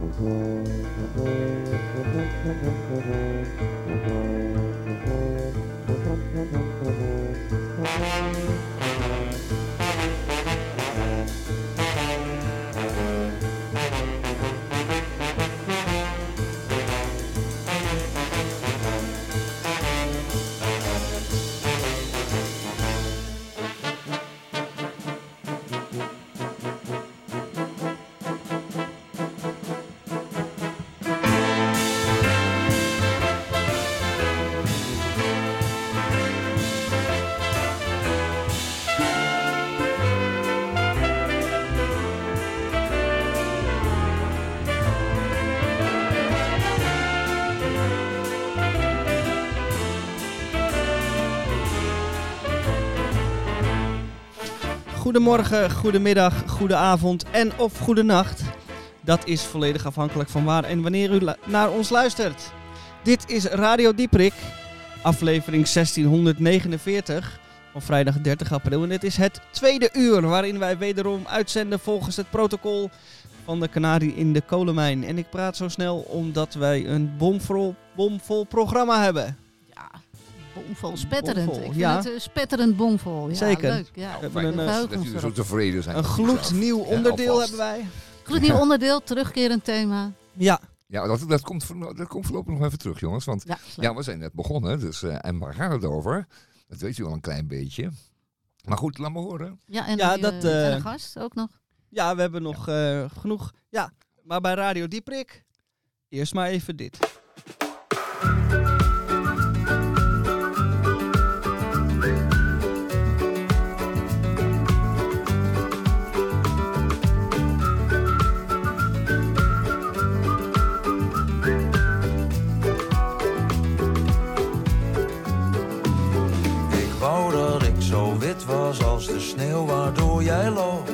Thank you. Goedemorgen, goedemiddag, goedenavond en of goedenacht. Dat is volledig afhankelijk van waar en wanneer u naar ons luistert. Dit is Radio Dieprik, aflevering 1649 van vrijdag 30 april. En dit is het tweede uur waarin wij wederom uitzenden volgens het protocol van de Canarie in de kolenmijn. En ik praat zo snel omdat wij een bomvol, bomvol programma hebben bomvol, spetterend. Bomvol, ik vind ja. het uh, spetterend bomvol. Ja, Zeker. Leuk. Ja. Nou, fijn, een, dat jullie zo tevreden zijn. Een gloednieuw onderdeel hebben wij. Gloednieuw onderdeel, terugkerend thema. Ja. Ja, dat, dat, komt, dat komt voorlopig nog even terug, jongens. Want ja, ja we zijn net begonnen. Dus, uh, en waar gaat het over? Dat weet u al een klein beetje. Maar goed, laat me horen. Ja, en, ja, dat, uh, en een gast ook nog. Ja, we hebben nog uh, genoeg. Ja, maar bij Radio Dieprik, eerst maar even dit. De sneeuw waardoor jij loopt.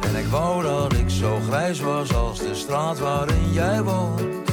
En ik wou dat ik zo grijs was als de straat waarin jij woont.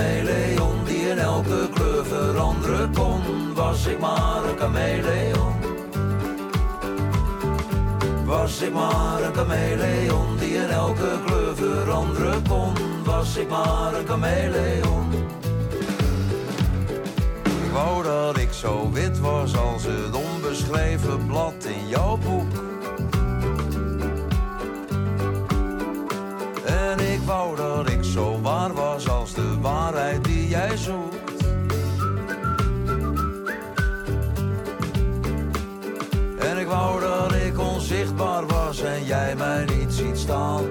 Chameleon die in elke kleur veranderen kon. Was ik maar een chameleon. Was ik maar een chameleon die in elke kleur veranderen kon. Was ik maar een chameleon. Ik wou dat ik zo wit was als het onbeschreven blad in jouw boek. En ik wou dat ik zo waar was als die jij zoekt. En ik wou dat ik onzichtbaar was en jij mij niet ziet staan.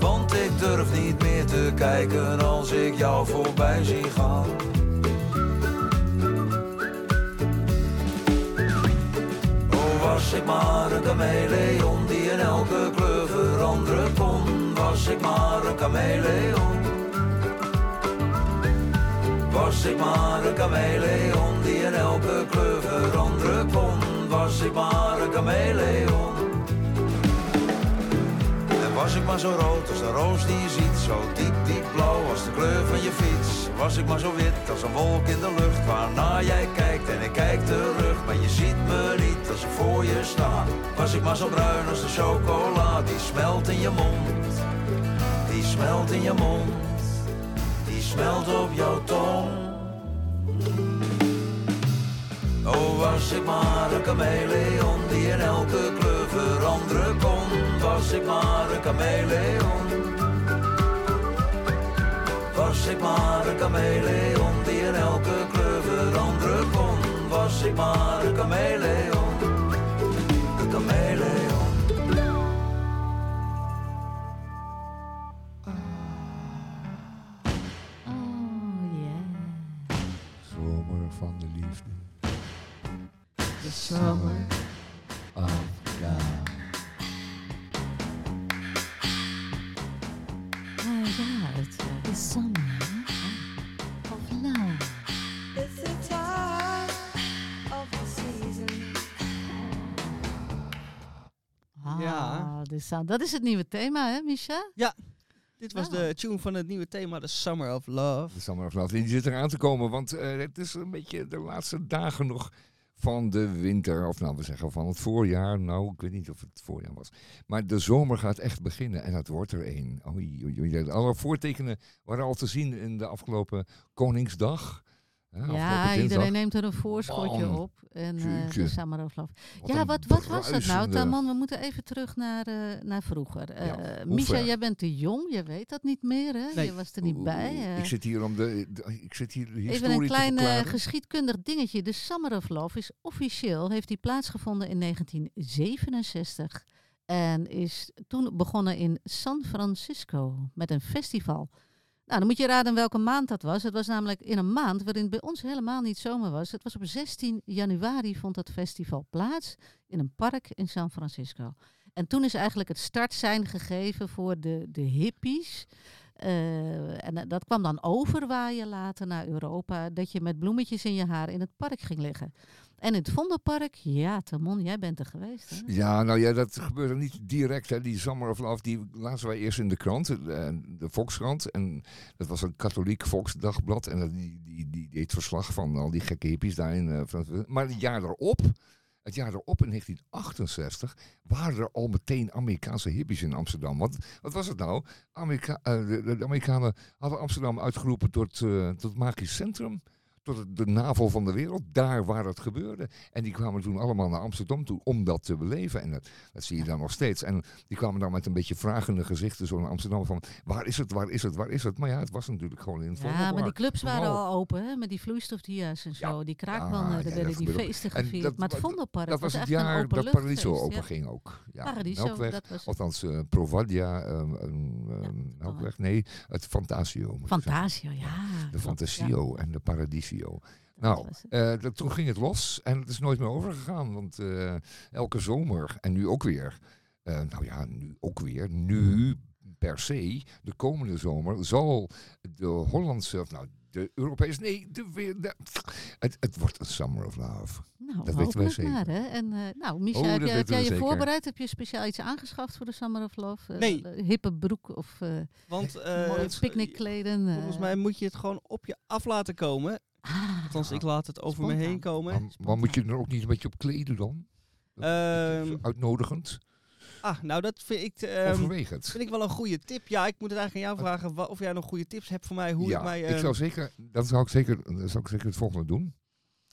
Want ik durf niet meer te kijken als ik jou voorbij zie gaan. Was ik maar een chameleon die in elke. Was ik maar een chameleon. Was ik maar een chameleon die in elke kleur veranderen kon. Was ik maar een chameleon. En was ik maar zo rood als de roos die je ziet. Zo diep, diep blauw als de kleur van je fiets. Was ik maar zo wit als een wolk in de lucht. Waarna jij kijkt en ik kijk terug. Maar je ziet me niet als ik voor je sta. Was ik maar zo bruin als de chocola, die smelt in je mond. Smelt in je mond, die smelt op jouw tong. Oh, was ik maar een chameleon die in elke kleur veranderen kon. Was ik maar een chameleon. Was ik maar een chameleon die in elke kleur veranderen kon. Was ik maar een chameleon. summer ah, eh, ah, of God. Summer of love. It's the time of the season. Ah, dus, dat is het nieuwe thema, hè, Misha? Ja. Dit was de tune van het nieuwe thema, The Summer of Love. The Summer of Love. Die zit eraan te komen, want uh, het is een beetje de laatste dagen nog van de winter, of nou we zeggen van het voorjaar. Nou, ik weet niet of het voorjaar was. Maar de zomer gaat echt beginnen en dat wordt er één. Alle voortekenen waren al te zien in de afgelopen Koningsdag. Ja, iedereen neemt er een voorschotje op. En uh, de Summer of Love. ja, wat, wat was het nou? Taman, we moeten even terug naar, uh, naar vroeger. Uh, ja, Misha, jij bent te jong, je weet dat niet meer, hè? Nee. Je was er niet bij. ik zit hier om de, ik zit hier Even een klein geschiedkundig dingetje. De Summer of Love is officieel, heeft die plaatsgevonden in 1967. En is toen begonnen in San Francisco met een festival. Nou, dan moet je raden welke maand dat was. Het was namelijk in een maand waarin het bij ons helemaal niet zomer was. Het was op 16 januari vond dat festival plaats in een park in San Francisco. En toen is eigenlijk het startsein gegeven voor de, de hippies. Uh, en dat kwam dan overwaaien later naar Europa, dat je met bloemetjes in je haar in het park ging liggen. En in het Vondelpark, ja, Tamon, jij bent er geweest. Hè? Ja, nou ja, dat gebeurde niet direct. Hè. Die Love, die lazen wij eerst in de krant, de, de Volkskrant. En dat was een katholiek volksdagblad. En die, die, die deed verslag van al die gekke hippies daarin. Uh, maar het jaar erop, het jaar erop in 1968 waren er al meteen Amerikaanse hippies in Amsterdam. Wat, wat was het nou? Amerika de, de, Amerikanen hadden Amsterdam uitgeroepen tot, uh, tot magisch centrum tot de navel van de wereld, daar waar het gebeurde. En die kwamen toen allemaal naar Amsterdam toe om dat te beleven. En dat, dat zie je dan nog steeds. En die kwamen dan met een beetje vragende gezichten zo naar Amsterdam van waar is het, waar is het, waar is het? Maar ja, het was natuurlijk gewoon in het Ja, maar die clubs waren al open, hè, met die vloeistofdia's en zo. die kraakmannen, ja, daar werden die feesten gevierd. Dat, maar het Vondelpark dat was, het jaar dat Paradiso open ging ook. Ja, Paradiso, dat was Althans, uh, Provadia, um, um, Melkweg, nee, het Fantasio. Fantasio, ja. De Fantasio en de Nou, uh, toen ging het los en het is nooit meer overgegaan. Want uh, elke zomer, en nu ook weer, uh, nou ja, nu ook weer, nu per se, de komende zomer, zal de Hollandse, nou, de Europese, nee, de, de, het, het wordt een Summer of Love. Nou, dat weten wij zeker. Maar, hè? En, uh, nou, Micha, oh, heb, heb jij je voorbereid? Heb je speciaal iets aangeschaft voor de Summer of Love? Uh, nee. hippe broek of uh, Want, mooie picknickkleden? Volgens mij moet je het gewoon op je af laten komen. Ah, Althans, ik laat het over me heen komen. Maar, moet je er ook niet een beetje op kleden dan? Um, uitnodigend? Ah, nou dat vind ik, um, vind ik wel een goede tip. Ja, ik moet het eigenlijk aan jou vragen of jij nog goede tips hebt voor mij. Hoe ja, ik mij, ik zou ehm, zeker, dat zou ik zeker, dat zou ik zeker het volgende doen.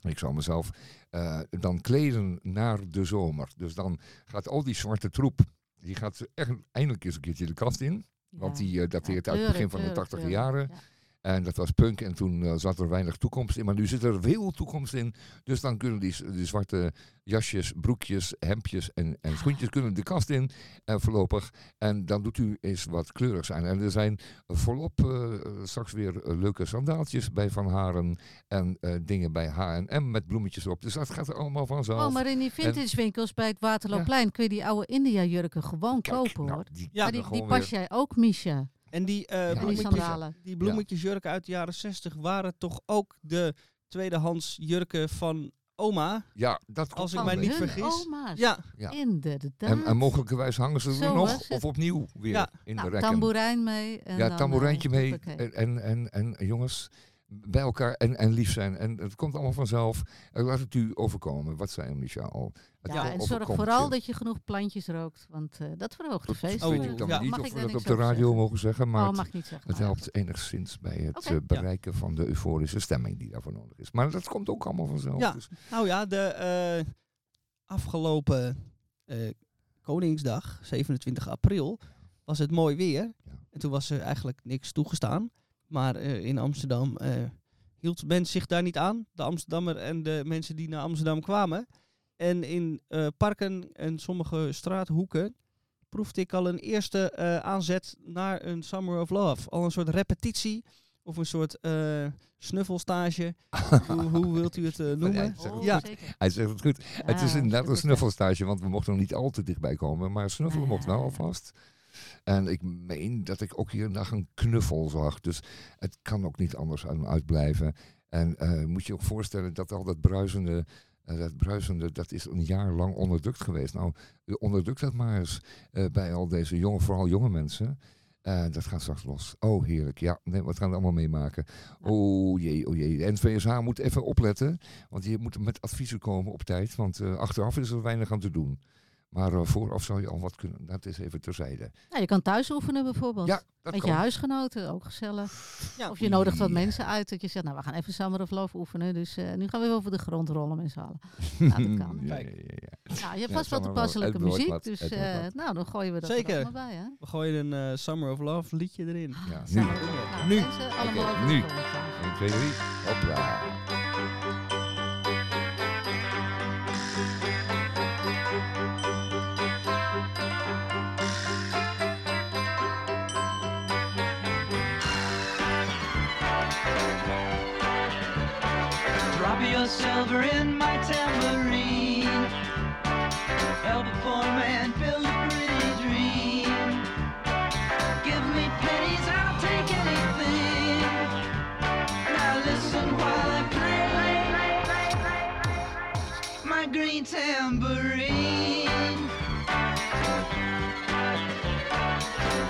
Ik zou mezelf uh, dan kleden naar de zomer. Dus dan gaat al die zwarte troep, die gaat echt eindelijk eens een keertje de kast in. Ja. Want die uh, dateert ja, uit het begin van de tachtig jaren. En dat was punk en toen uh, zat er weinig toekomst in. Maar nu zit er veel toekomst in. Dus dan kunnen die, die zwarte jasjes, broekjes, hemdjes en, en schoentjes kunnen de kast in uh, voorlopig. En dan doet u eens wat kleurig zijn. En er zijn volop uh, straks weer leuke sandaaltjes bij Van Haren. En dingen bij H&M met bloemetjes op. Dus dat gaat er allemaal vanzelf. Oh, maar in die vintage winkels bij het Waterloopplein ja. kun je die oude India jurken gewoon Kijk, kopen nou, hoor. Die, ja, die, die pas jij ook, Misha. En die, uh, ja, bloemetjes, die bloemetjesjurken uit de jaren 60 waren toch ook de tweedehands jurken van oma. Ja, dat Als ik mij niet vergis. Oma's. Ja. ja. Inderdaad. En, en mogelijkerwijs hangen ze er nog of opnieuw weer ja. in nou, de rekken. tamboerijn mee. En ja, tamboerijntje mee. En, en, en, en jongens, bij elkaar en, en lief zijn. En het komt allemaal vanzelf. laat het u overkomen. Wat zei Michel al? ja, en zorg vooral dat je genoeg plantjes rookt. Want uh, dat verhoogt de feest. Oh, weet ik dan ja. niet mag of we dat op de radio zeggen? mogen zeggen. Maar oh, mag niet zeggen, het, helpt enigszins bij het okay. uh, bereiken ja. van de euforische stemming die daarvoor nodig is. Maar dat komt ook allemaal vanzelf. Ja. Dus. Nou ja, de uh, afgelopen Koningsdag, 27 april, was het mooi weer. En toen was er eigenlijk niks toegestaan. Maar uh, in Amsterdam uh, hield men zich daar niet aan. De Amsterdammer en de mensen die naar Amsterdam kwamen. En in uh, parken en sommige straathoeken proefde ik al een eerste aanzet naar een Summer of Love. Al een soort repetitie of een soort snuffelstage. hoe, hoe, wilt u het noemen? Oh, ja, hij zegt het goed. Ja, het is inderdaad een snuffelstage, want we mochten nog niet al te dichtbij komen. Maar snuffelen mocht wel alvast. En ik meen dat ik ook hier en een knuffel zag. Dus het kan ook niet anders aan uitblijven. En uh, moet je ook voorstellen dat al dat bruisende Eh, dat bruisende, dat is een jaar lang onderdrukt geweest. Nou, eh, onderdruk dat maar eens eh, bij al deze jonge, vooral jonge mensen. Eh, dat gaat straks los. Oh, heerlijk. Ja, nee, wat gaan we allemaal meemaken? Oh jee, oh jee. En VSH moet even opletten, want je moet met adviezen komen op tijd, want eh, achteraf is er weinig aan te doen. Maar eh, vooraf zou je al wat kunnen. Dat is even terzijde. Nou, je kan thuis oefenen bijvoorbeeld. Ja, dat Met kan. je huisgenoten, ook gezellig. Ja. Of je nodigt wat Ja. mensen uit dat je zegt, nou we gaan even Summer of Love oefenen. Dus eh, nu gaan we even over de grond rollen met z'n allen. Nou, dat kan. ja, Kijk. ja, ja, ja. Nou, je hebt Ja, vast Love, toepasselijke muziek. wat, Dus eh, nou, dan gooien we dat Zeker. er allemaal bij. Hè? We gooien een eh, Summer of Love liedje erin. Ja, nu. Of Love. Nou, Nu. mensen allemaal nu. grond trouwens. 1, 2, 3. Hopla. Tambourine.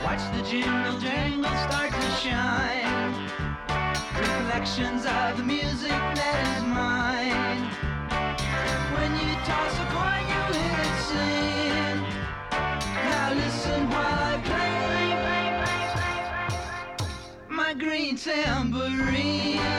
Watch the jingle jangle start to shine reflections of the music that is mine. When you toss a coin, you hear it sing. Now listen while I play my green tambourine.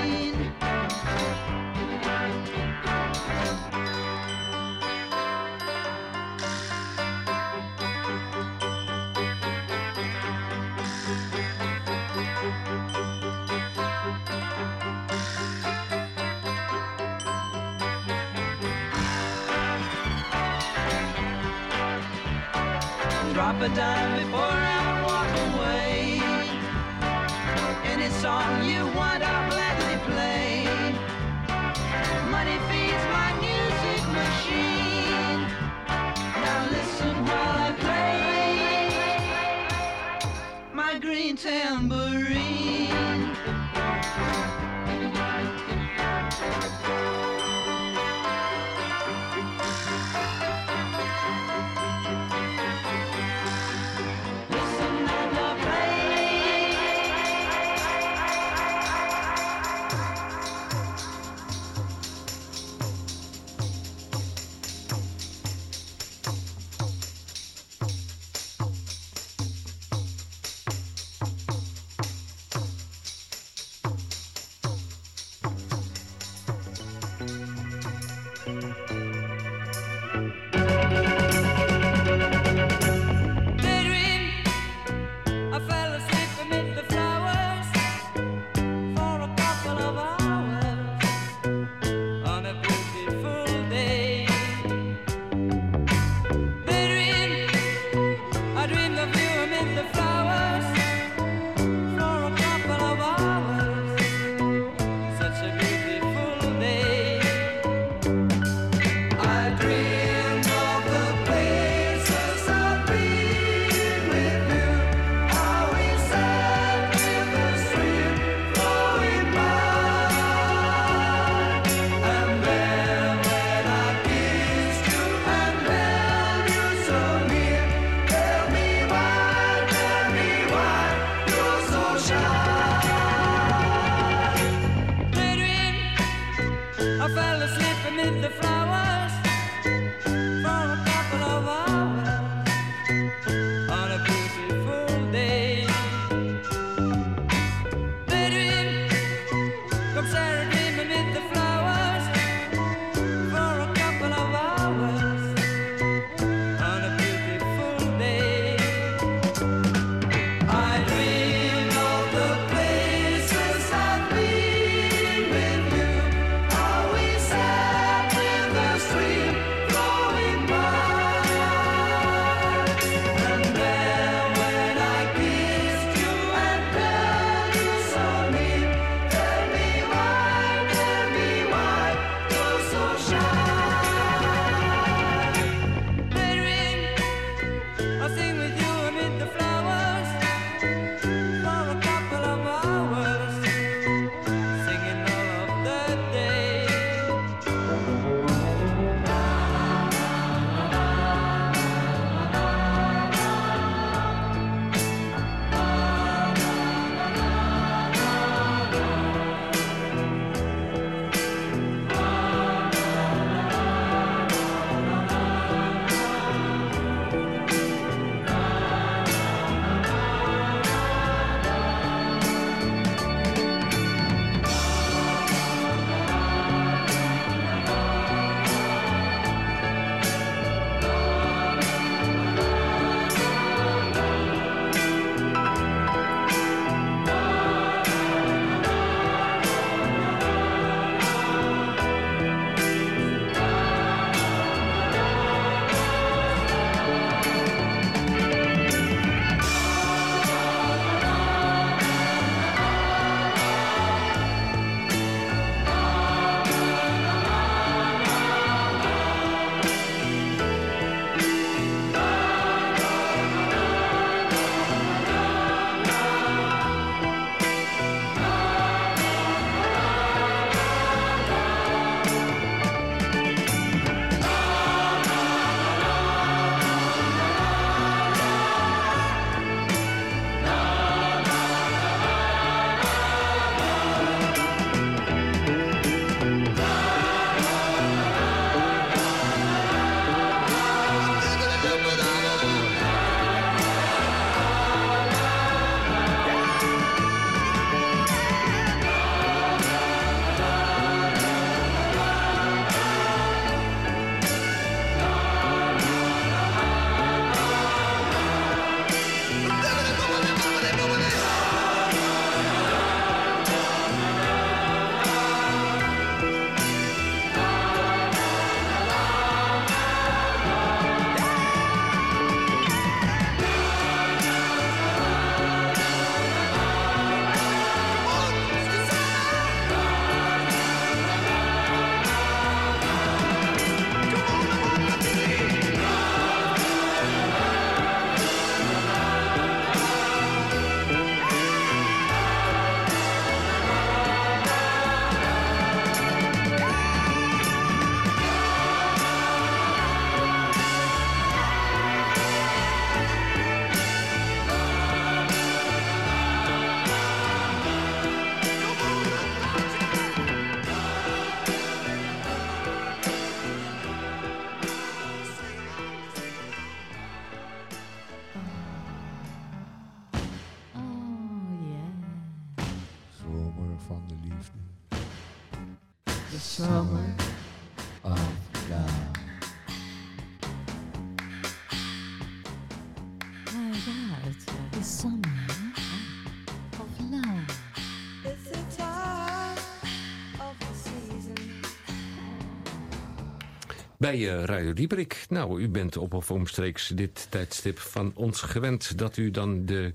Bij eh, Radio Dieperik. Nou, u bent op of omstreeks dit tijdstip van ons gewend dat u dan de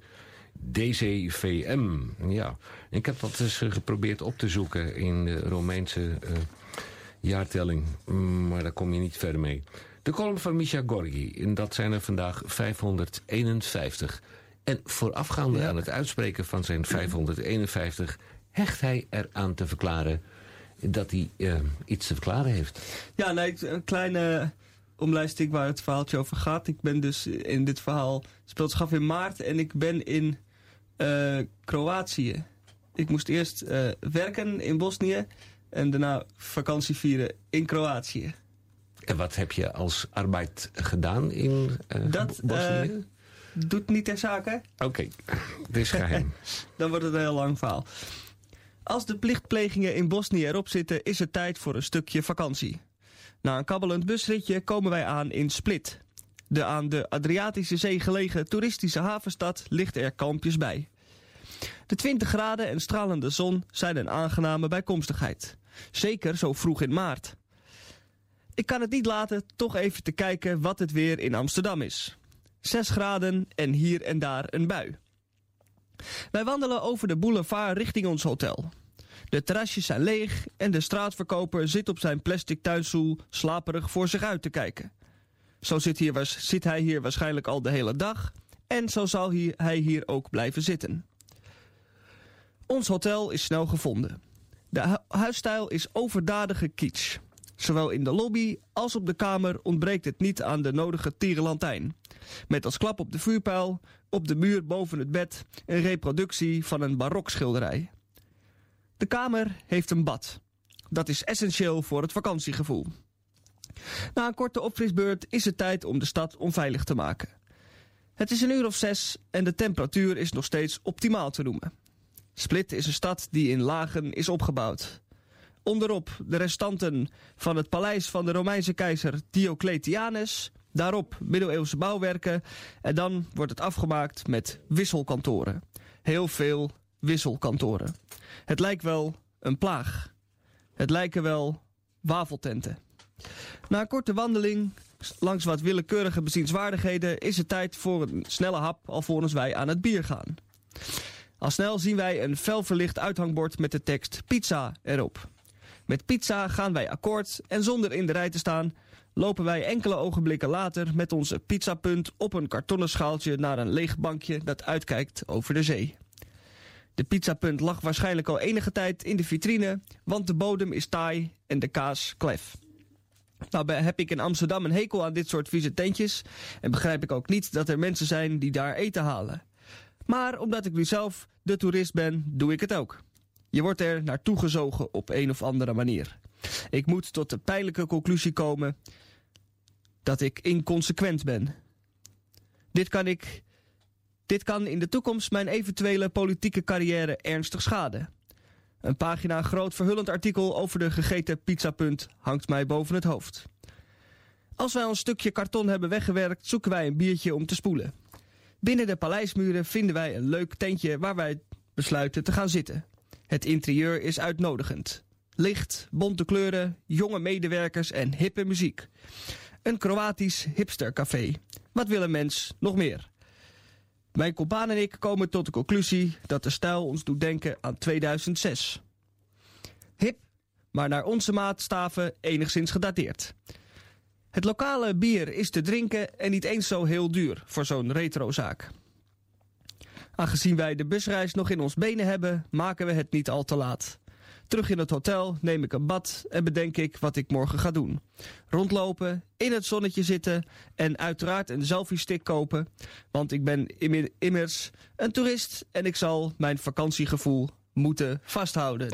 DCVM, ja. Ik heb dat eens eh, geprobeerd op te zoeken in de Romeinse eh, jaartelling, Mm, maar daar kom je niet verder mee. De column van Misha Gorgi, en dat zijn er vandaag 551. En voorafgaande Ja. aan het uitspreken van zijn 551 hecht hij eraan te verklaren dat hij eh, iets te verklaren heeft. Ja, nee, een kleine omlijsting waar het verhaaltje over gaat. Ik ben dus in dit verhaal speelt zich af in maart en ik ben in eh, Kroatië. Ik moest eerst eh, werken in Bosnië en daarna vakantie vieren in Kroatië. En wat heb je als arbeid gedaan in Dat, Bosnië? Doet niet ter zake, Oké, het is geheim. dan wordt het een heel lang verhaal. Als de plichtplegingen in Bosnië erop zitten, is het tijd voor een stukje vakantie. Na een kabbelend busritje komen wij aan in Split. De aan de Adriatische Zee gelegen toeristische havenstad ligt er kalmpjes bij. De 20 graden en stralende zon zijn een aangename bijkomstigheid. Zeker zo vroeg in maart. Ik kan het niet laten toch even te kijken wat het weer in Amsterdam is. 6 graden en hier en daar een bui. Wij wandelen over de boulevard richting ons hotel. De terrasjes zijn leeg en de straatverkoper zit op zijn plastic tuinstoel slaperig voor zich uit te kijken. Zo zit, hier, zit hij hier waarschijnlijk al de hele dag en zo zal hij hier ook blijven zitten. Ons hotel is snel gevonden. De hu- huisstijl is overdadige kitsch. Zowel in de lobby als op de kamer ontbreekt het niet aan de nodige tierenlantijn. Met als klap op de vuurpijl, op de muur boven het bed, een reproductie van een barokschilderij. De kamer heeft een bad. Dat is essentieel voor het vakantiegevoel. Na een korte opfrisbeurt is het tijd om de stad onveilig te maken. Het is een uur of zes en de temperatuur is nog steeds optimaal te noemen. Split is een stad die in lagen is opgebouwd. Onderop de restanten van het paleis van de Romeinse keizer Diocletianus. Daarop middeleeuwse bouwwerken. En dan wordt het afgemaakt met wisselkantoren. Heel veel wisselkantoren. Het lijkt wel een plaag. Het lijken wel wafeltenten. Na een korte wandeling langs wat willekeurige bezienswaardigheden is het tijd voor een snelle hap alvorens wij aan het bier gaan. Al snel zien wij een felverlicht uithangbord met de tekst pizza erop. Met pizza gaan wij akkoord en zonder in de rij te staan lopen wij enkele ogenblikken later met onze pizzapunt op een kartonnen schaaltje naar een leeg bankje dat uitkijkt over de zee. De pizzapunt lag waarschijnlijk al enige tijd in de vitrine, want de bodem is taai en de kaas klef. Nou heb ik in Amsterdam een hekel aan dit soort vieze tentjes en begrijp ik ook niet dat er mensen zijn die daar eten halen. Maar omdat ik nu zelf de toerist ben, doe ik het ook. Je wordt er naartoe gezogen op een of andere manier. Ik moet tot de pijnlijke conclusie komen dat ik inconsequent ben. Dit kan ik. Dit kan in de toekomst mijn eventuele politieke carrière ernstig schaden. Een pagina groot verhullend artikel over de gegeten pizzapunt hangt mij boven het hoofd. Als wij ons stukje karton hebben weggewerkt, zoeken wij een biertje om te spoelen. Binnen de paleismuren vinden wij een leuk tentje waar wij besluiten te gaan zitten. Het interieur is uitnodigend. Licht, bonte kleuren, jonge medewerkers en hippe muziek. Een Kroatisch hipstercafé. Wat wil een mens nog meer? Mijn compaan en ik komen tot de conclusie dat de stijl ons doet denken aan 2006. Hip, maar naar onze maatstaven enigszins gedateerd. Het lokale bier is te drinken en niet eens zo heel duur voor zo'n retrozaak. Aangezien wij de busreis nog in ons benen hebben, maken we het niet al te laat. Terug in het hotel neem ik een bad en bedenk ik wat ik morgen ga doen. Rondlopen, in het zonnetje zitten en uiteraard een selfie-stick kopen. Want ik ben immers een toerist en ik zal mijn vakantiegevoel moeten vasthouden.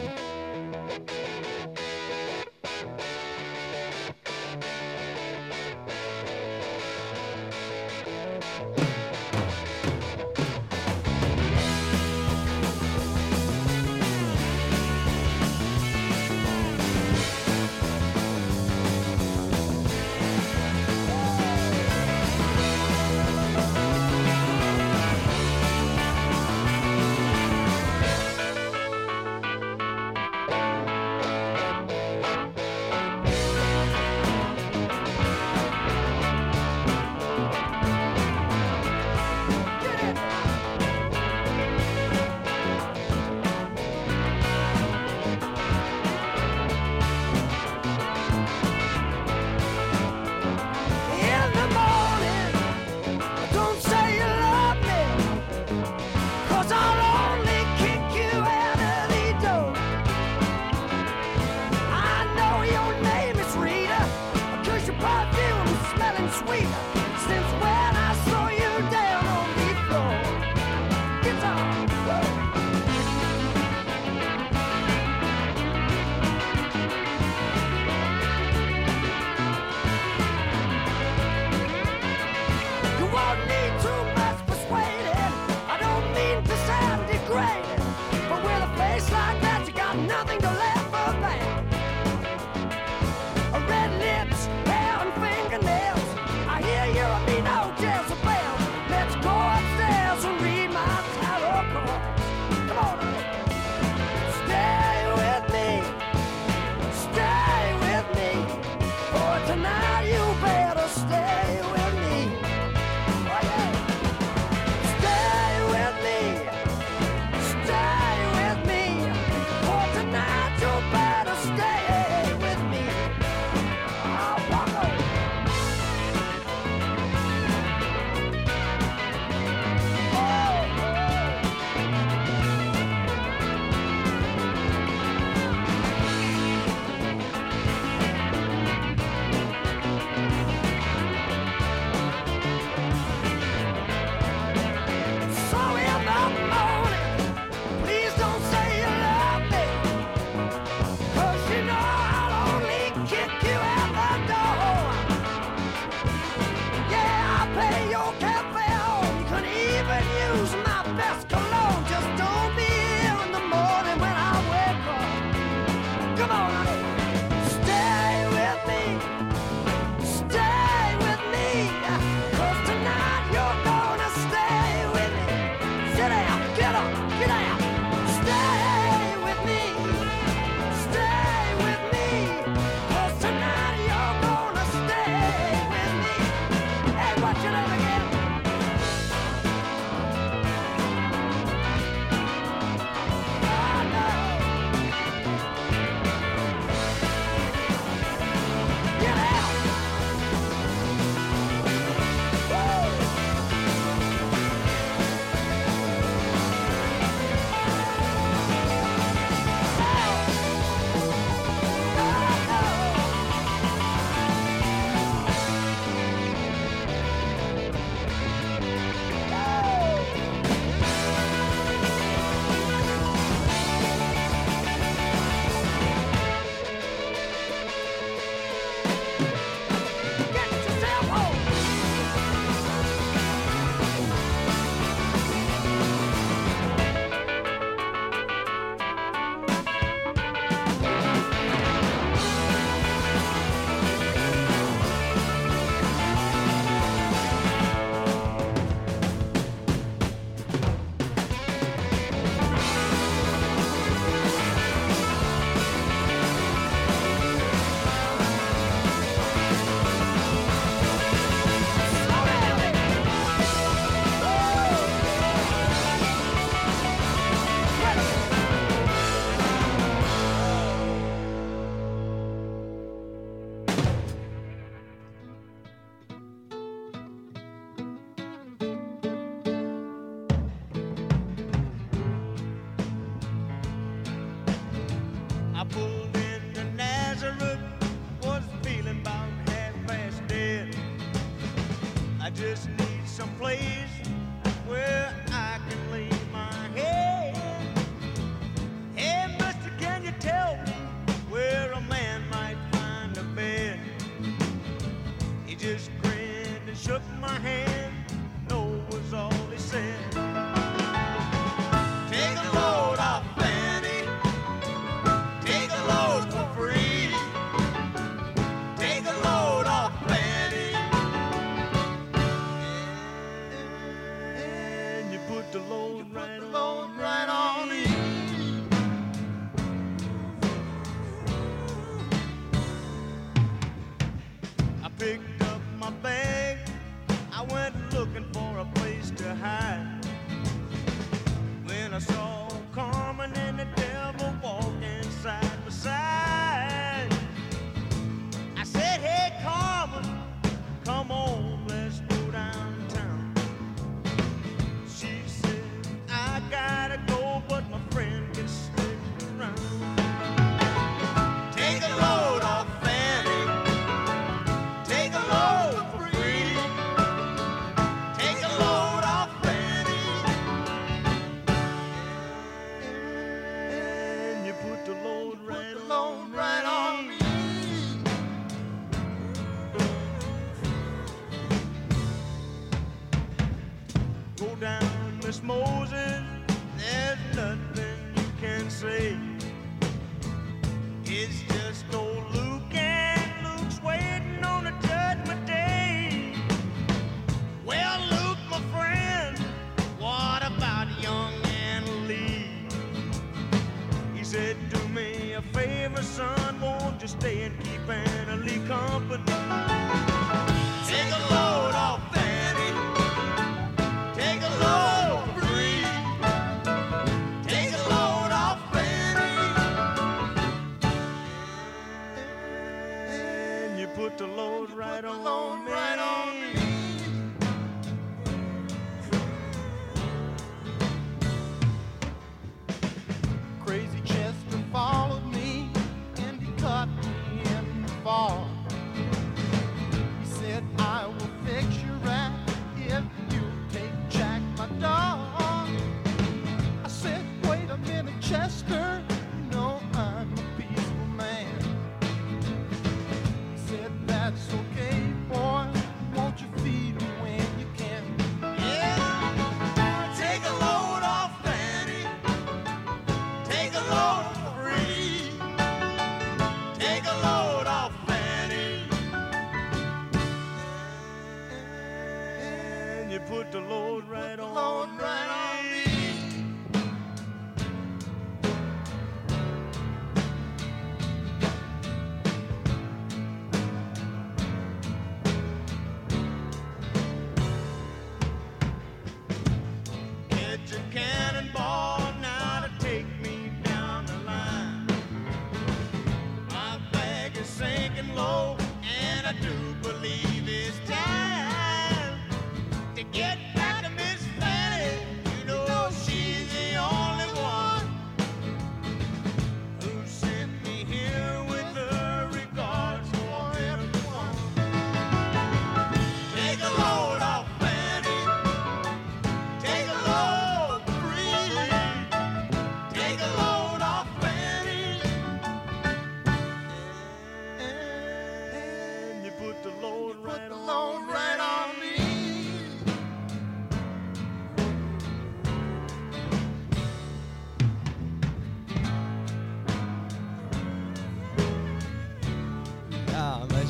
Picked up my bag. I went looking for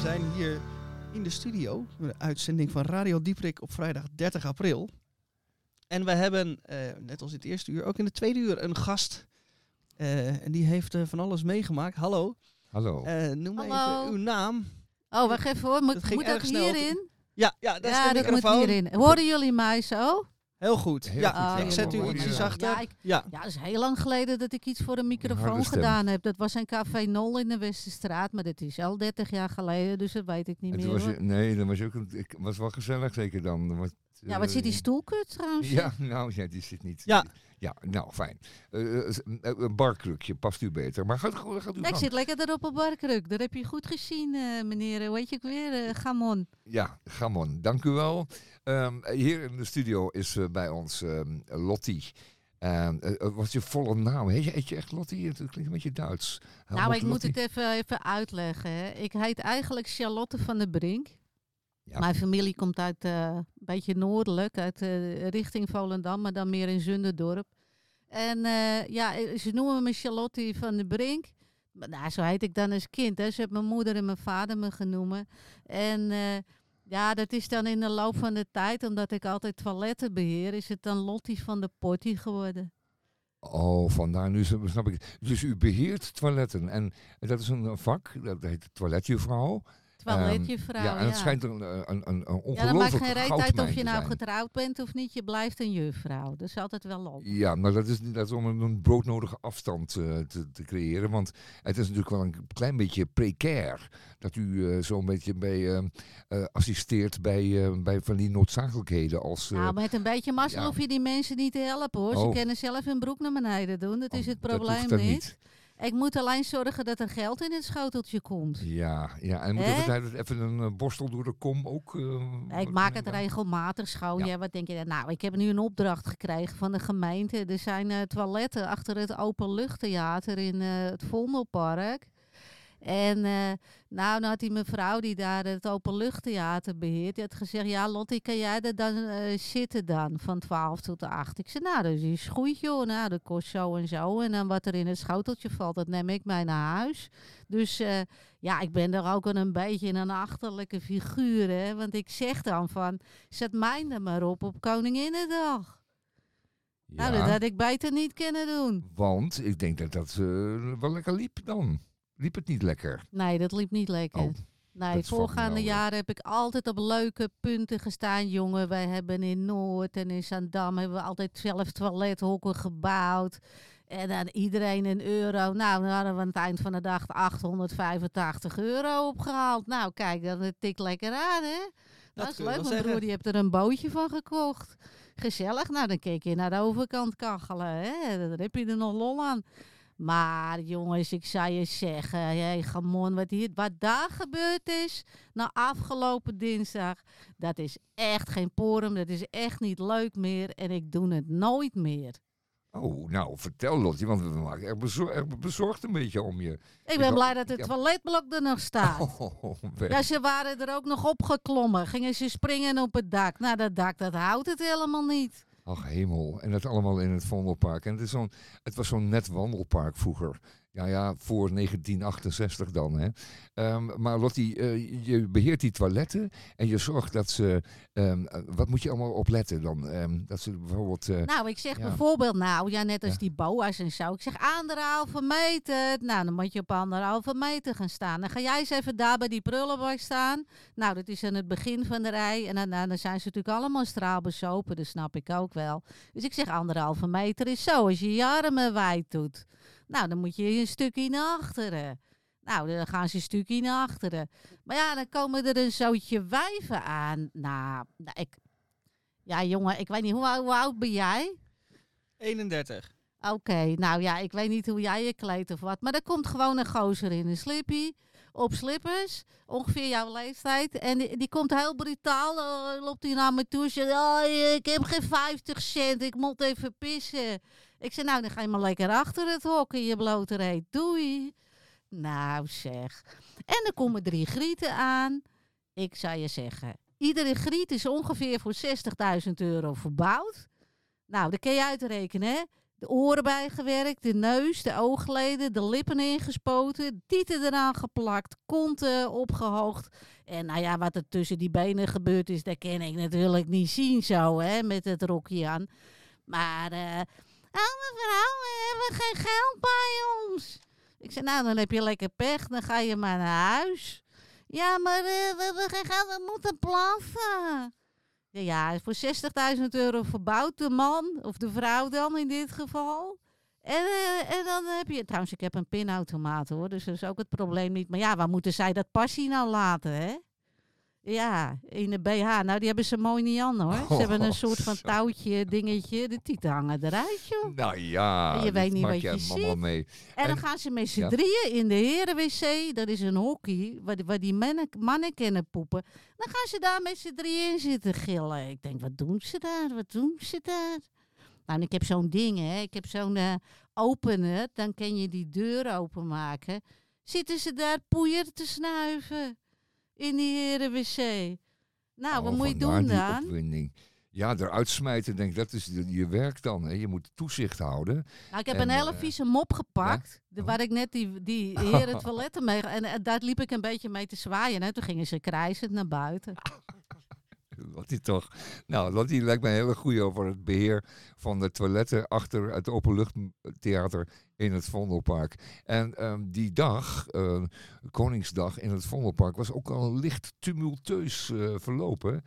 zijn hier in de studio. Een uitzending van Radio Dieprik op vrijdag 30 april. En we hebben, eh, net als in het eerste uur, ook in het tweede uur een gast. Eh, en die heeft eh, van alles meegemaakt. Hallo. Hallo. Eh, noem Hallo. even uw naam. Oh, wacht even hoor. Moet, Dat ging moet dat hierin? Ja, ja dat ja, is de dat moet hierin. Horen jullie mij zo? Heel goed. Heel ja, goed, ja. ik zet u ietsje ja. zachter. Ja, ik, Ja. ja, dat is heel lang geleden dat ik iets voor een microfoon gedaan heb. Dat was een Café Nol in de Westerstraat, maar dat is al 30 jaar geleden, dus dat weet ik niet En meer. was je, nee, dat was ook een, ik, was wel gezellig zeker dan. Ja, wat zit die eh, stoelkut trouwens? Ja, nou, ja, die zit niet. Ja. Ja, nou, fijn. Eh, eh, eh, een barkrukje past u beter. Maar gaat, gaat, gaat u Ja, ik zit lekker erop op barkruk. Dat heb je goed gezien, meneer. Heet je ook weer? Gamon. Ja, Gamon, dank u wel. Ehm, hier in de studio is bij ons ehm, Lottie. Eh, wat is je volle naam? Heet je, heet je echt Lottie? Het klinkt een beetje Duits. nou, Helmut ik moet het even, even uitleggen. Hè. Ik heet eigenlijk Charlotte van der Brink. Ja. Mijn familie komt uit eh, een beetje noordelijk, uit eh, richting Volendam, maar dan meer in Zunderdorp. En eh, ja, ze noemen me Charlotte van der Brink. Maar, nou, zo heet ik dan als kind. Hè. Ze hebben mijn moeder en mijn vader me genoemd. En Ja, dat is dan in de loop van de tijd, omdat ik altijd toiletten beheer, is het dan Lottie van de Potty geworden. Oh, vandaar nu snap ik. Dus u beheert toiletten. En dat is een vak, dat heet toiletjuffrouw. Toiletjuffrouw, ja, en het ja. schijnt een, een, een, een Ja, dat maakt geen reet uit of je nou getrouwd bent of niet, je blijft een juffrouw. Dat is altijd wel op. Ja, maar dat is, dat is om een, broodnodige afstand eh, te, te creëren. Want het is natuurlijk wel een klein beetje precair. Dat u eh, zo'n beetje bij, eh, eh, assisteert bij, eh, bij van die noodzakelijkheden als... eh, Nou, met een beetje mazzel ja. hoef je die mensen niet te helpen hoor. Ze Oh. kunnen zelf hun broek naar beneden doen, dat is oh, het dat hoeft probleem niet. Ik moet alleen zorgen dat er geld in het schoteltje komt. Ja, ja, en moet Hè? even, een eh, borstel door de kom ook... eh, Ik maak het regelmatig schoon. Ja. Ja. wat denk je dan? Nou, ik heb nu een opdracht gekregen van de gemeente. Er zijn eh, toiletten achter het openluchttheater in het Vondelpark. En eh, nou, nou had die mevrouw die daar het openluchttheater beheert, die had gezegd, ja Lottie, kan jij er dan eh, zitten dan, van 12 tot 8? Ik zei, nou, dat is goed joh, nou, dat kost zo en zo. En dan wat er in het schoteltje valt, dat neem ik mee naar huis. Dus eh, ja, ik ben er ook een beetje een achterlijke figuur, hè. Want ik zeg dan van, zet mij er maar op op Koninginnedag. Nou, dat Ja, had ik beter niet kunnen doen. Want ik denk dat dat wel lekker liep dan. Liep het niet lekker? Nee, dat liep niet lekker. Oh, Nee, voorgaande jaren heb ik altijd op leuke punten gestaan, jongen. Wij hebben in Noord en in Zandam hebben we altijd zelf toilethokken gebouwd. En dan iedereen een euro. Nou, dan hadden we aan het eind van de dag 885 euro opgehaald. Nou, kijk, dat tikt lekker aan, hè? Dat, is leuk. Mijn zeggen. broer die heeft er een bootje van gekocht. Gezellig. Nou, dan keek je naar de overkant kachelen, hè? Dan heb je er nog lol aan. Maar jongens, ik zou je zeggen, hey, gamon, wat, hier, wat daar gebeurd is na afgelopen dinsdag, dat is echt geen porum, dat is echt niet leuk meer en ik doe het nooit meer. Oh, nou, vertel Lottie, want we maken echt bezor- echt bezorgd een beetje om je. Ik ben had- blij dat het heb- toiletblok er nog staat. Oh. Ja, ze waren er ook nog opgeklommen. Gingen ze springen op het dak. Nou, dat dak, dat houdt het helemaal niet. Ach, hemel. En dat allemaal in het Vondelpark. En het, is zo'n, het was zo'n net wandelpark vroeger. Ja, ja, voor 1968 dan. Hè. Ehm, maar Lottie, eh, je beheert die toiletten en je zorgt dat ze... ehm, eh, wat moet je allemaal opletten dan? Ehm, dat ze bijvoorbeeld... eh, Nou, ik zeg ja. bijvoorbeeld, nou, ja, net als Ja. die boa's en zo. Ik zeg anderhalve meter. Nou, dan moet je op anderhalve meter gaan staan. Dan ga jij eens even daar bij die prullenbak staan. Nou, dat is aan het begin van de rij. En dan, nou, dan zijn ze natuurlijk allemaal straalbezopen. Dat snap ik ook wel. Dus ik zeg anderhalve meter is zo. Als je je armen wijd doet. Nou, dan moet je een stukje naar achteren. Nou, dan gaan ze een stukje naar achteren. Maar ja, dan komen er een zootje wijven aan. Nou, nou, ik... Ja, jongen, ik weet niet, hoe, ou- hoe oud ben jij? 31. Oké, nou ja, ik weet niet hoe jij je kleedt of wat. Maar er komt gewoon een gozer in een slippie. Op slippers, ongeveer jouw leeftijd. En die, die komt heel brutaal, eh, loopt hij naar me toe. Zegt, oh, ik heb geen 50 cent, ik moet even pissen. Ik zeg, nou, dan ga je maar lekker achter het hok in je blote reet. Doei. Nou zeg. En er komen drie grieten aan. Ik zou je zeggen, iedere griet is ongeveer voor 60.000 euro verbouwd. Nou, dat kun je uitrekenen, hè? De oren bijgewerkt, de neus, de oogleden, de lippen ingespoten, tieten eraan geplakt, konten opgehoogd. En nou ja, wat er tussen die benen gebeurd is, dat kan ik natuurlijk niet zien zo, hè, met het rokje aan. Maar, eh, oh mevrouw, we hebben geen geld bij ons. Ik zei, nou, dan heb je lekker pech, dan ga je maar naar huis. Ja, maar eh, we hebben geen geld, we moeten plassen. Ja, ja, voor 60.000 euro verbouwt de man, of de vrouw dan in dit geval. En, eh, en dan heb je... Trouwens, ik heb een pinautomaat hoor, dus dat is ook het probleem niet. Maar ja, waar moeten zij dat passie nou laten, hè? Ja, in de BH. Nou, die hebben ze mooi niet aan hoor. Ze hebben een soort van touwtje, dingetje. De tieten hangen eruit, joh. nou ja, Je dat weet niet wat je ziet. mee. En dan En- gaan ze met z'n ja. drieën in de herenwc. Dat is een hockey, waar, die- waar die mannen, mannen kennen poepen. Dan gaan ze daar met z'n drieën in zitten gillen. Ik denk, wat doen ze daar? Wat doen ze daar? Nou, en ik heb zo'n ding, hè. Ik heb zo'n eh, opener. Dan kan je die deur openmaken. Zitten ze daar poeier te snuiven in die herenwc. Nou, wat Oh, moet je doen die dan? opwinding. Ja, eruit smijten, denk ik, dat is je je werk dan. Hè. Je moet toezicht houden. Nou, ik heb En, een hele eh, vieze mop gepakt. Oh. waar ik net die, die heren toiletten mee... En, eh, daar liep ik een beetje mee te zwaaien. Hè. Toen gingen ze krijzend naar buiten. Lottie toch. Nou, Lottie lijkt mij een hele goeie over het beheer van de toiletten achter het openluchttheater in het Vondelpark. En ehm, die dag, eh, Koningsdag in het Vondelpark, was ook al licht tumultueus eh, verlopen.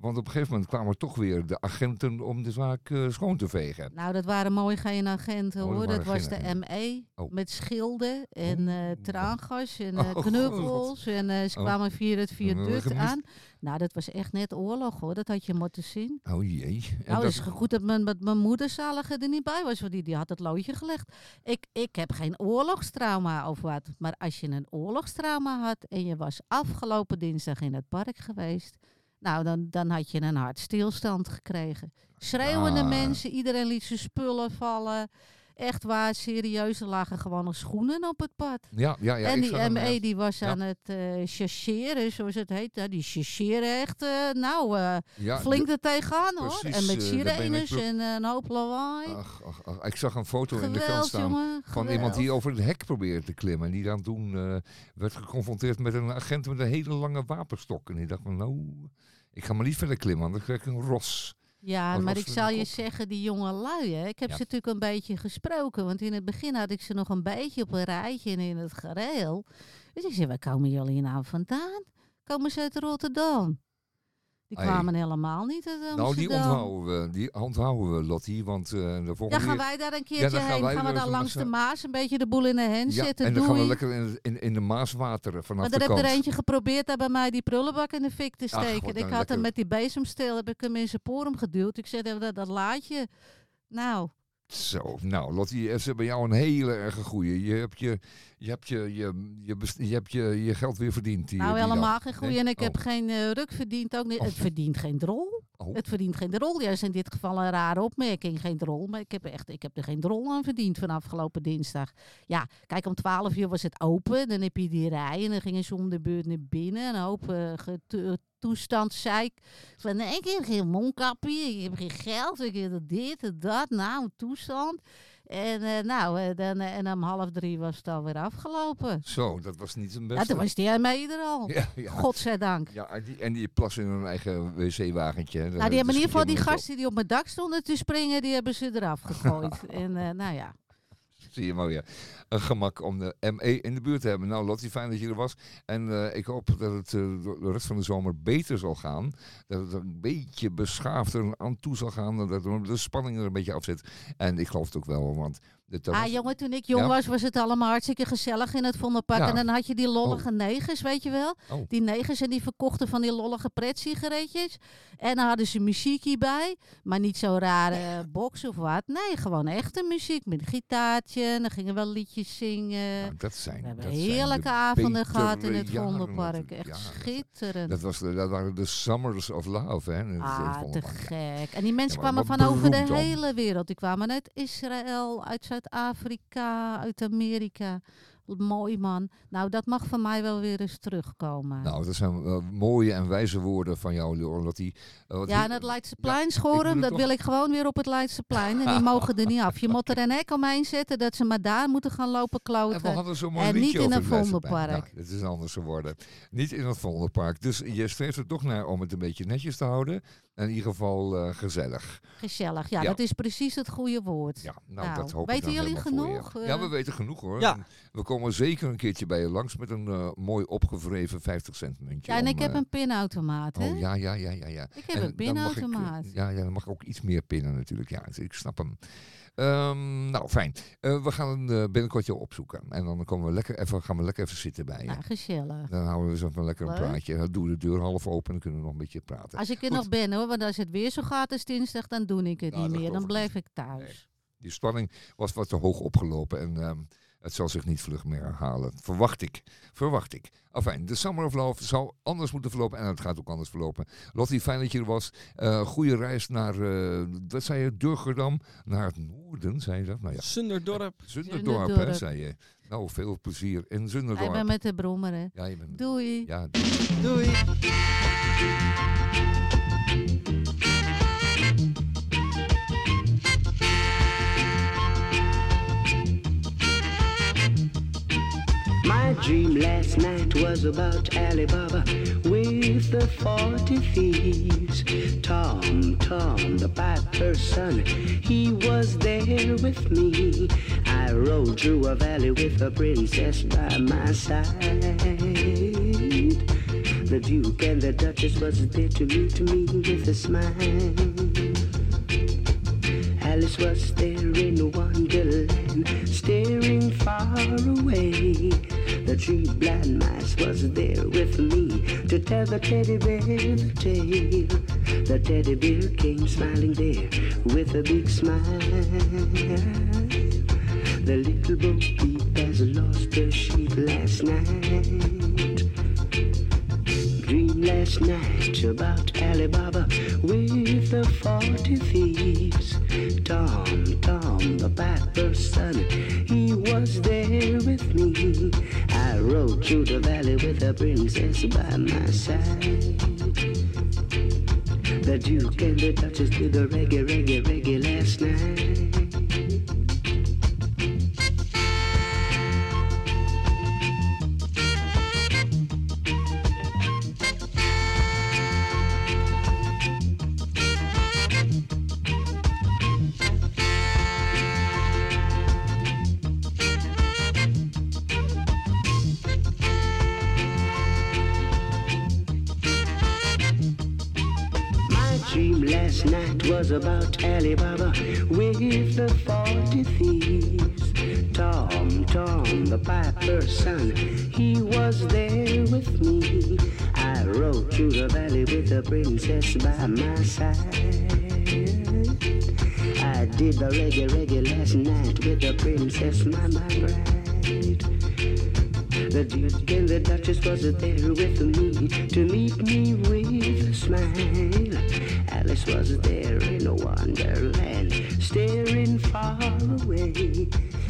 Want op een gegeven moment kwamen toch weer de agenten om de zaak eh, schoon te vegen. Nou, dat waren mooi geen agenten Oh, dat hoor. Dat was de. ME Oh. met schilden en Oh. traangas en Oh, knuppels. En ze kwamen via het viaduct aan. Nou, dat was echt net oorlog hoor. Dat had je moeten zien. Oh jee. En nou, dat- is goed dat mijn, dat mijn moeder zalige er niet bij was, want die, die had het loodje gelegd. Ik, ik heb geen oorlogstrauma of wat. Maar als je een oorlogstrauma had en je was afgelopen dinsdag in het park geweest. Nou, dan, dan had je een hartstilstand gekregen. Schreeuwende Ah. mensen, iedereen liet zijn spullen vallen. Echt waar, serieus, er lagen gewoon nog schoenen op het pad. ja, ja, ja. en die ME die was aan het eh chacheren, zoals het heet. Die chacheren echt, eh, nou, eh, ja, flink de- er tegenaan hoor. precies, En met sirenes en een hoop lawaai. Ach, ach, ach, ik zag een foto in de krant staan jongen. van iemand die over het hek probeerde te klimmen. En die dan toen werd geconfronteerd met een agent met een hele lange wapenstok. En die dacht van, nou, ik ga maar niet verder klimmen, anders krijg ik een ros. Ja, maar ik zal je zeggen, die jonge lui, hè, ik heb Ja. ze natuurlijk een beetje gesproken. Want in het begin had ik ze nog een beetje op een rijtje en in het gereel. Dus ik zei, waar komen jullie nou vandaan? Komen ze uit Rotterdam? Die kwamen helemaal niet uit Amsterdam. Nou, die onthouden we, die onthouden we, Lottie. Want eh, de volgende gaan keer- wij daar een keertje dan gaan heen? wij Gaan we daar langs de Maas een beetje de boel in de hand ja, zetten? en dan gaan we lekker in, in, in de Maas wateren vanaf de er kant. heeft er eentje geprobeerd daar bij mij die prullenbak in de fik te Ach, steken. ik had hem met die bezemsteel, heb ik hem in zijn porum geduwd. Ik zei, dat, dat laat je. Nou, Zo, nou Lottie, er bij jou een hele erge goeie. Je hebt je, je, hebt je, je, je, best- je, hebt je, je geld weer verdiend. Die, nou helemaal geen goeie. Nee? En ik Oh. heb geen eh, ruk verdiend ook niet. Oh. Het verdient geen drol. Oh. Het verdient geen drol. Ja, is in dit geval een rare opmerking. Geen drol. Maar ik heb, echt, ik heb er geen drol aan verdiend van afgelopen dinsdag. Ja, kijk, om 12 uur was het open. Dan heb je die rij. En dan gingen ze om de beurt naar binnen. Een hoop eh, gete- toestandszeik. Van nee, ik heb geen mondkapje. Ik heb geen geld. Ik heb dit en dat. Nou, toestand. En eh, nou, eh, dan, eh, en om half drie was het alweer afgelopen. Zo, dat was niet zijn Ja, beste. toen was die mee er al. ja, ja. Godzijdank. Ja, en die, en die plassen in hun eigen wc-wagentje. Nou, die hebben in ieder geval die gasten die op mijn dak stonden te springen, die hebben ze eraf gegooid. en nou ja. Zie je maar weer. Een gemak om de ME in de buurt te hebben. Nou, Lottie, fijn dat je er was. En eh, ik hoop dat het eh, de rest van de zomer beter zal gaan. Dat het een beetje beschaafder aan toe zal gaan. Dat de spanning er een beetje af zit. En ik geloof het ook wel, want... Ah, jongen, toen ik jong Ja? was, was het allemaal hartstikke gezellig in het Vondelpark. Ja. En dan had je die lollige negers, weet je wel? Oh. Die negers en die verkochten van die lollige pretsigaretjes. En dan hadden ze muziek bij, maar niet zo rare box of wat. Nee, gewoon echte muziek met een gitaartje. En dan gingen we wel liedjes zingen. Nou, dat zijn, we hebben dat heerlijke de avonden gehad in het Vondelpark. Echt schitterend. Dat, was de, dat waren de Summers of Love, hè? Ah, te gek. En die mensen kwamen van over de hele wereld. Die kwamen uit Israël, uit Zuid-Afrika, uit Amerika. Mooi man. Nou, dat mag van mij wel weer eens terugkomen. Nou, dat zijn wel mooie en wijze woorden van jou, Leon. Dat die, eh, ja, en het Ja, Leidseplein ik schoren, dat toch- wil ik gewoon weer op het Leidseplein. En die mogen er niet af. Je moet er een hek omheen zetten dat ze maar daar moeten gaan lopen En we kloten. hadden zo'n mooi En niet in het. Vondelpark. Ja, het is anders geworden. Niet in het Vondelpark. Dus je streeft er toch naar om het een beetje netjes te houden. En in ieder geval eh, gezellig. Gezellig. Ja, Ja. dat is precies het goede woord. Ja, nou, Nou, dat hoop weten ik jullie genoeg? Ja, Eh, we weten genoeg hoor. Ja. We komen zeker een keertje bij je langs met een eh, mooi opgevreven 50 cent muntje. Ja, en om, ik heb een pinautomaat, hè? Oh ja, ja, ja, ja. ja. Ik heb En een dan mag ik, pinautomaat. ja, ja, dan mag ik ook iets meer pinnen natuurlijk. Ja, ik snap hem. Ehm, nou, fijn. Eh, we gaan een uh, binnenkort jou opzoeken. En dan komen we lekker even, gaan we lekker even zitten bij je. Nou, gezellig. Dan houden we zo van lekker een Leuk. praatje. Dan doen we de deur half open en dan kunnen we nog een beetje praten. Als ik er Goed. nog ben hoor, want als het weer zo gaat als dinsdag, dan doe ik het Nou, niet meer. Dan blijf ik thuis. Die spanning was wat te hoog opgelopen en ehm, het zal zich niet vlug meer herhalen. Verwacht ik. Verwacht ik. Enfin, de Summer of Love zou anders moeten verlopen en het gaat ook anders verlopen. Lottie, fijn dat je er was. Eh goede reis naar, eh, wat zei je, Durgerdam? Naar het noorden, zei je dat? Nou ja, Zunderdorp. Zunderdorp, hè, zei je. Nou, veel plezier in Ik Zunderdorp. ben met de brommer, hè. Ja, je bent... Doei. Ja, Doei. My dream last night was about Alibaba with the forty thieves. Tom, Tom, the piper's son, he was there with me. I rode through a valley with a princess by my side. The Duke and the Duchess was there to meet me with a smile. Alice was there in Wonderland, staring far away. The three blind mice was there with me to tell the teddy bear the tale. The teddy bear came smiling there with a big smile. The little bo peep has lost her sheep last night. Last night about Alibaba with the forty thieves. Tom, Tom, the piper's son, he was there with me. I rode through the valley with a princess by my side. The Duke and the Duchess did the reggae, reggae, reggae was about Alibaba with the forty thieves. Tom, Tom, the piper's son, he was there with me. I rode through the valley with the princess by my side. I did the reggae, reggae last night with the princess, my, my bride. The Duke and the Duchess was there with me to meet me with a smile. Alice was there in wonderland, staring far away.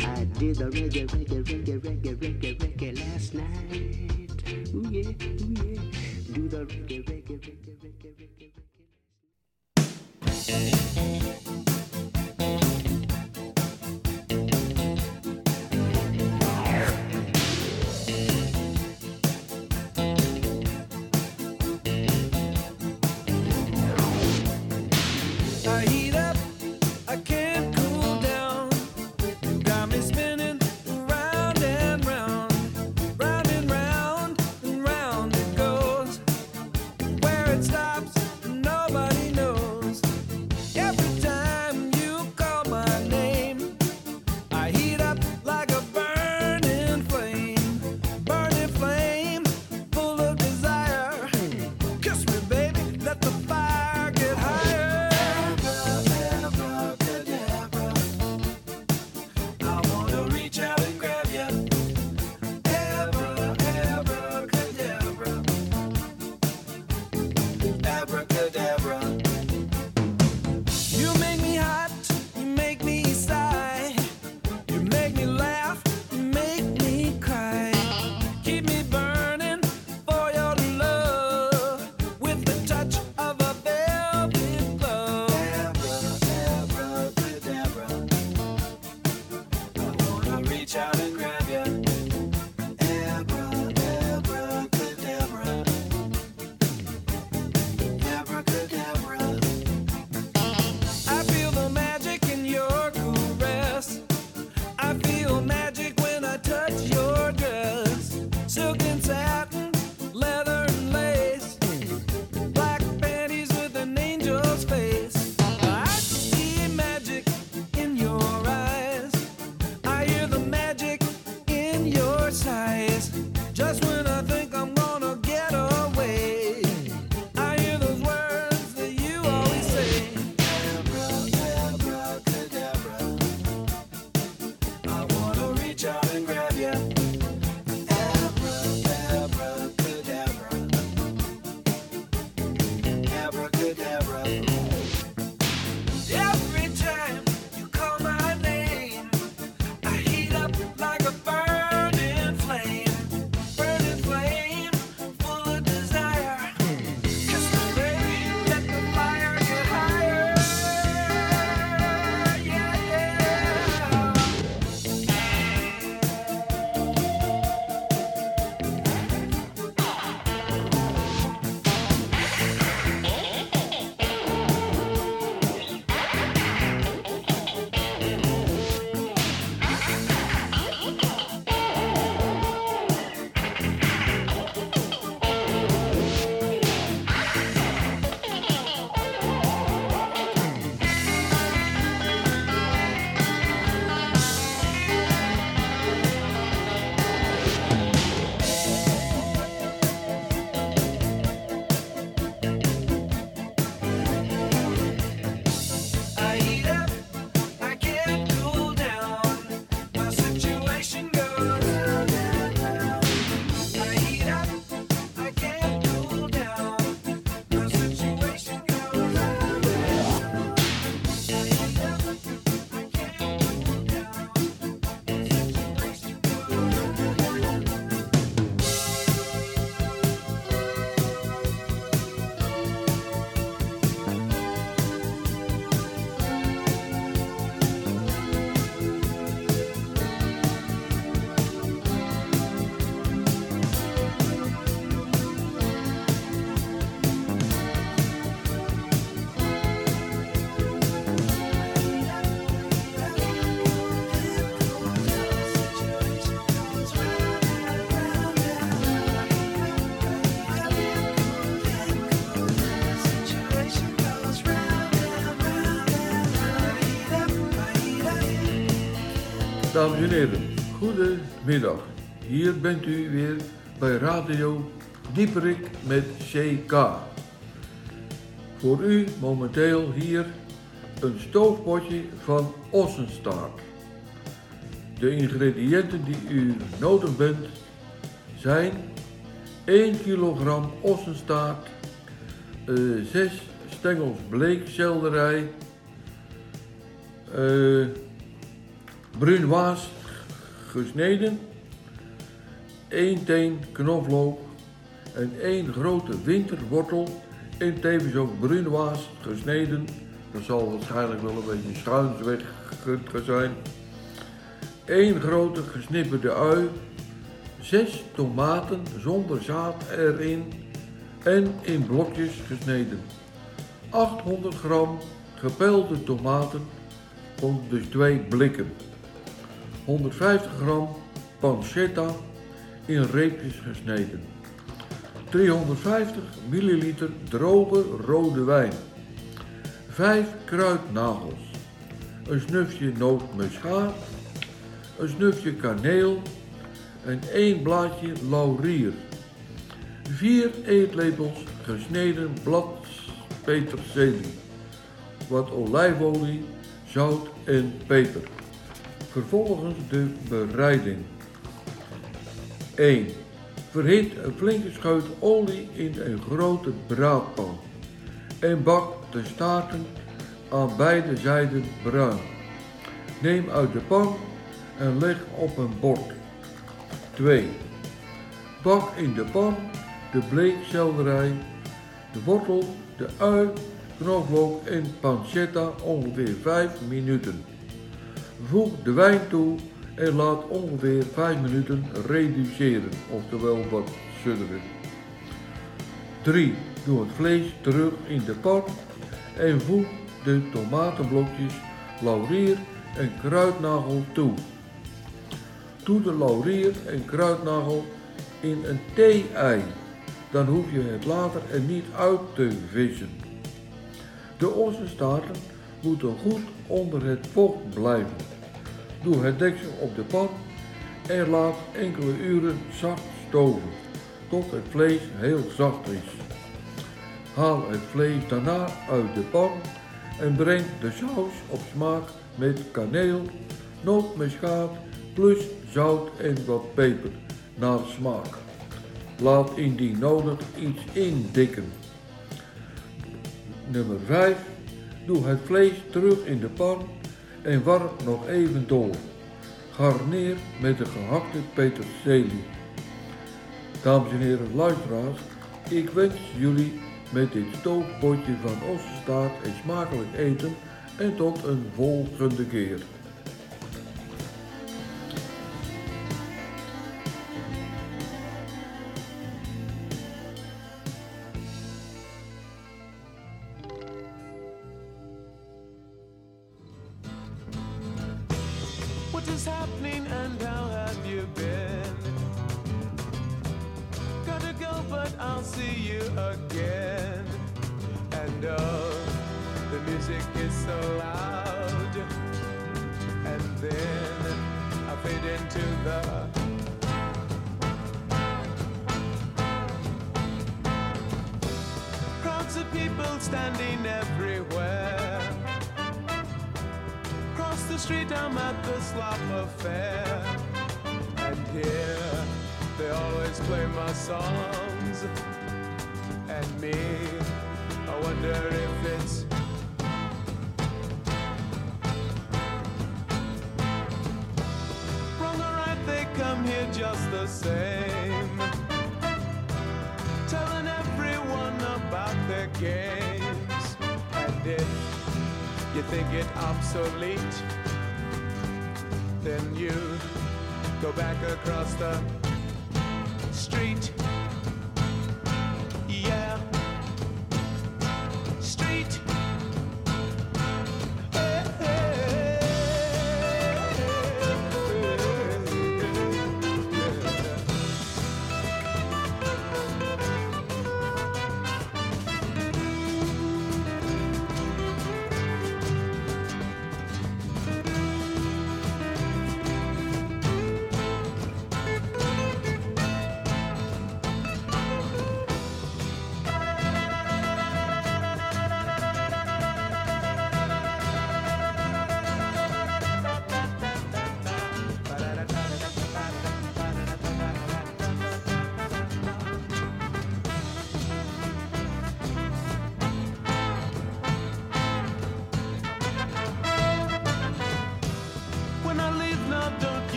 I did the reggae, reggae, reggae, reggae, reggae, reggae last night. Ooh yeah, ooh yeah. Do the reggae, reggae, reggae, reggae, reggae, reggae. Dames en heren, goedemiddag. Hier bent u weer bij Radio Dieperik met CK. Voor u momenteel hier een stoofpotje van ossenstaart. De ingrediënten die u nodig bent zijn 1 kilogram ossenstaart, eh 6 stengels bleekselderij, eh brunoise gesneden, 1 teen knoflook en 1 grote winterwortel en tevens ook brunoise gesneden. Dat zal waarschijnlijk wel een beetje schuins weg zijn. 1 grote gesnipperde ui, 6 tomaten zonder zaad erin en in blokjes gesneden. 800 gram gepelde tomaten, dus twee blikken. 150 gram pancetta in reepjes gesneden. 350 milliliter droge rode wijn. 5 kruidnagels. Een snufje nootmuskaat. Een snufje kaneel. En 1 blaadje laurier. 4 eetlepels gesneden blad peterselie. Wat olijfolie, zout en peper. Vervolgens de bereiding. 1. Verhit een flinke scheut olie in een grote braadpan en bak de staarten aan beide zijden bruin. Neem uit de pan en leg op een bord. 2. Bak in de pan de bleekselderij, de wortel, de ui, knoflook en pancetta ongeveer 5 minuten. Voeg de wijn toe en laat ongeveer 5 minuten reduceren, oftewel wat sudderen. 3. Doe het vlees terug in de pan en voeg de tomatenblokjes, laurier en kruidnagel toe. Doe de laurier en kruidnagel in een thee-ei, dan hoef je het later er niet uit te vissen. De ossenstaarten moeten goed onder het vocht blijven. Doe het deksel op de pan en laat enkele uren zacht stoven, tot het vlees heel zacht is. Haal het vlees daarna uit de pan en breng de saus op smaak met kaneel, nootmuskaat plus zout en wat peper naar smaak. Laat indien nodig iets indikken. Nummer 5. Doe het vlees terug in de pan en warm nog even door. Garneer met de gehakte peterselie. Dames en heren luisteraars, ik wens jullie met dit stoofpotje van ossenstaart een smakelijk eten en tot een volgende keer. Is happening and how have you been? Gotta go, but I'll see you again. And oh, the music is so loud. And then I fade into the crowds of people standing everywhere. The street, I'm at the slop affair. And here, they always play my songs. And me, I wonder if it's think it obsolete, then you go back across the street.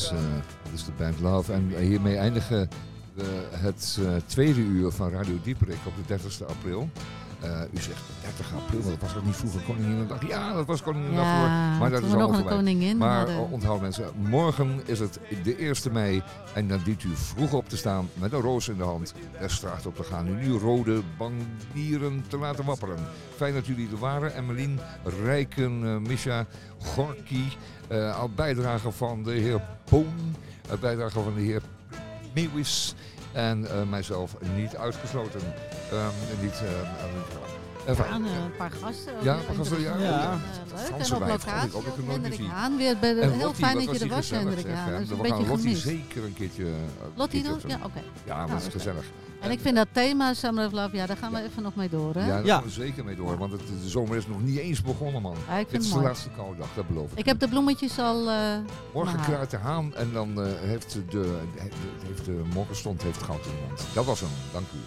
Dit is, eh, is de band Love. En hiermee eindigen we het eh, tweede uur van Radio Dieperik op de 30 april. Eh, u zegt 30 april, maar dat was ook niet vroeger Koninginnedag. Ja, dat was Koninginnedag Ja. Maar dat is voorbij. koningin Maar hadden. onthoud mensen, morgen is het de 1 mei. En dan dient u vroeg op te staan met een roos in de hand. Der straat op te gaan. En nu rode bandieren te laten wapperen. Fijn dat jullie er waren. Emmeline, Rijken, eh, Misha, Gorky. Al bijdrage van de heer eh, bijdrage van de heer Meeuwis. En eh, mijzelf niet uitgesloten. Ehm, niet, eh, eh, Ja, eh, een paar gasten. ook Ja, heel een paar gasten, ja. Ja. Eh, leuk. Franse En op locatie ook, ook Hendrik. Haan. Weer bij de, heel fijn dat je er was, Hendrik Haan. Dat is een We beetje gaan Lottie gemist. zeker een keertje... eh, Lottie doen? Ja, oké. Ja, Nou, dat is dat is gezellig. En ik vind dat thema Summer of Love, ja, daar gaan we even nog mee door, hè? Ja, daar Ja. gaan we zeker mee door, want het, de zomer is nog niet eens begonnen, man. Ja, ik vind Dit is het de laatste koude dag, dat beloof ik. Ik heb de bloemetjes al... eh, Morgen kruidt de haan en dan eh, heeft de, heeft de morgenstond heeft goud in de mond. Dat was hem, dank u.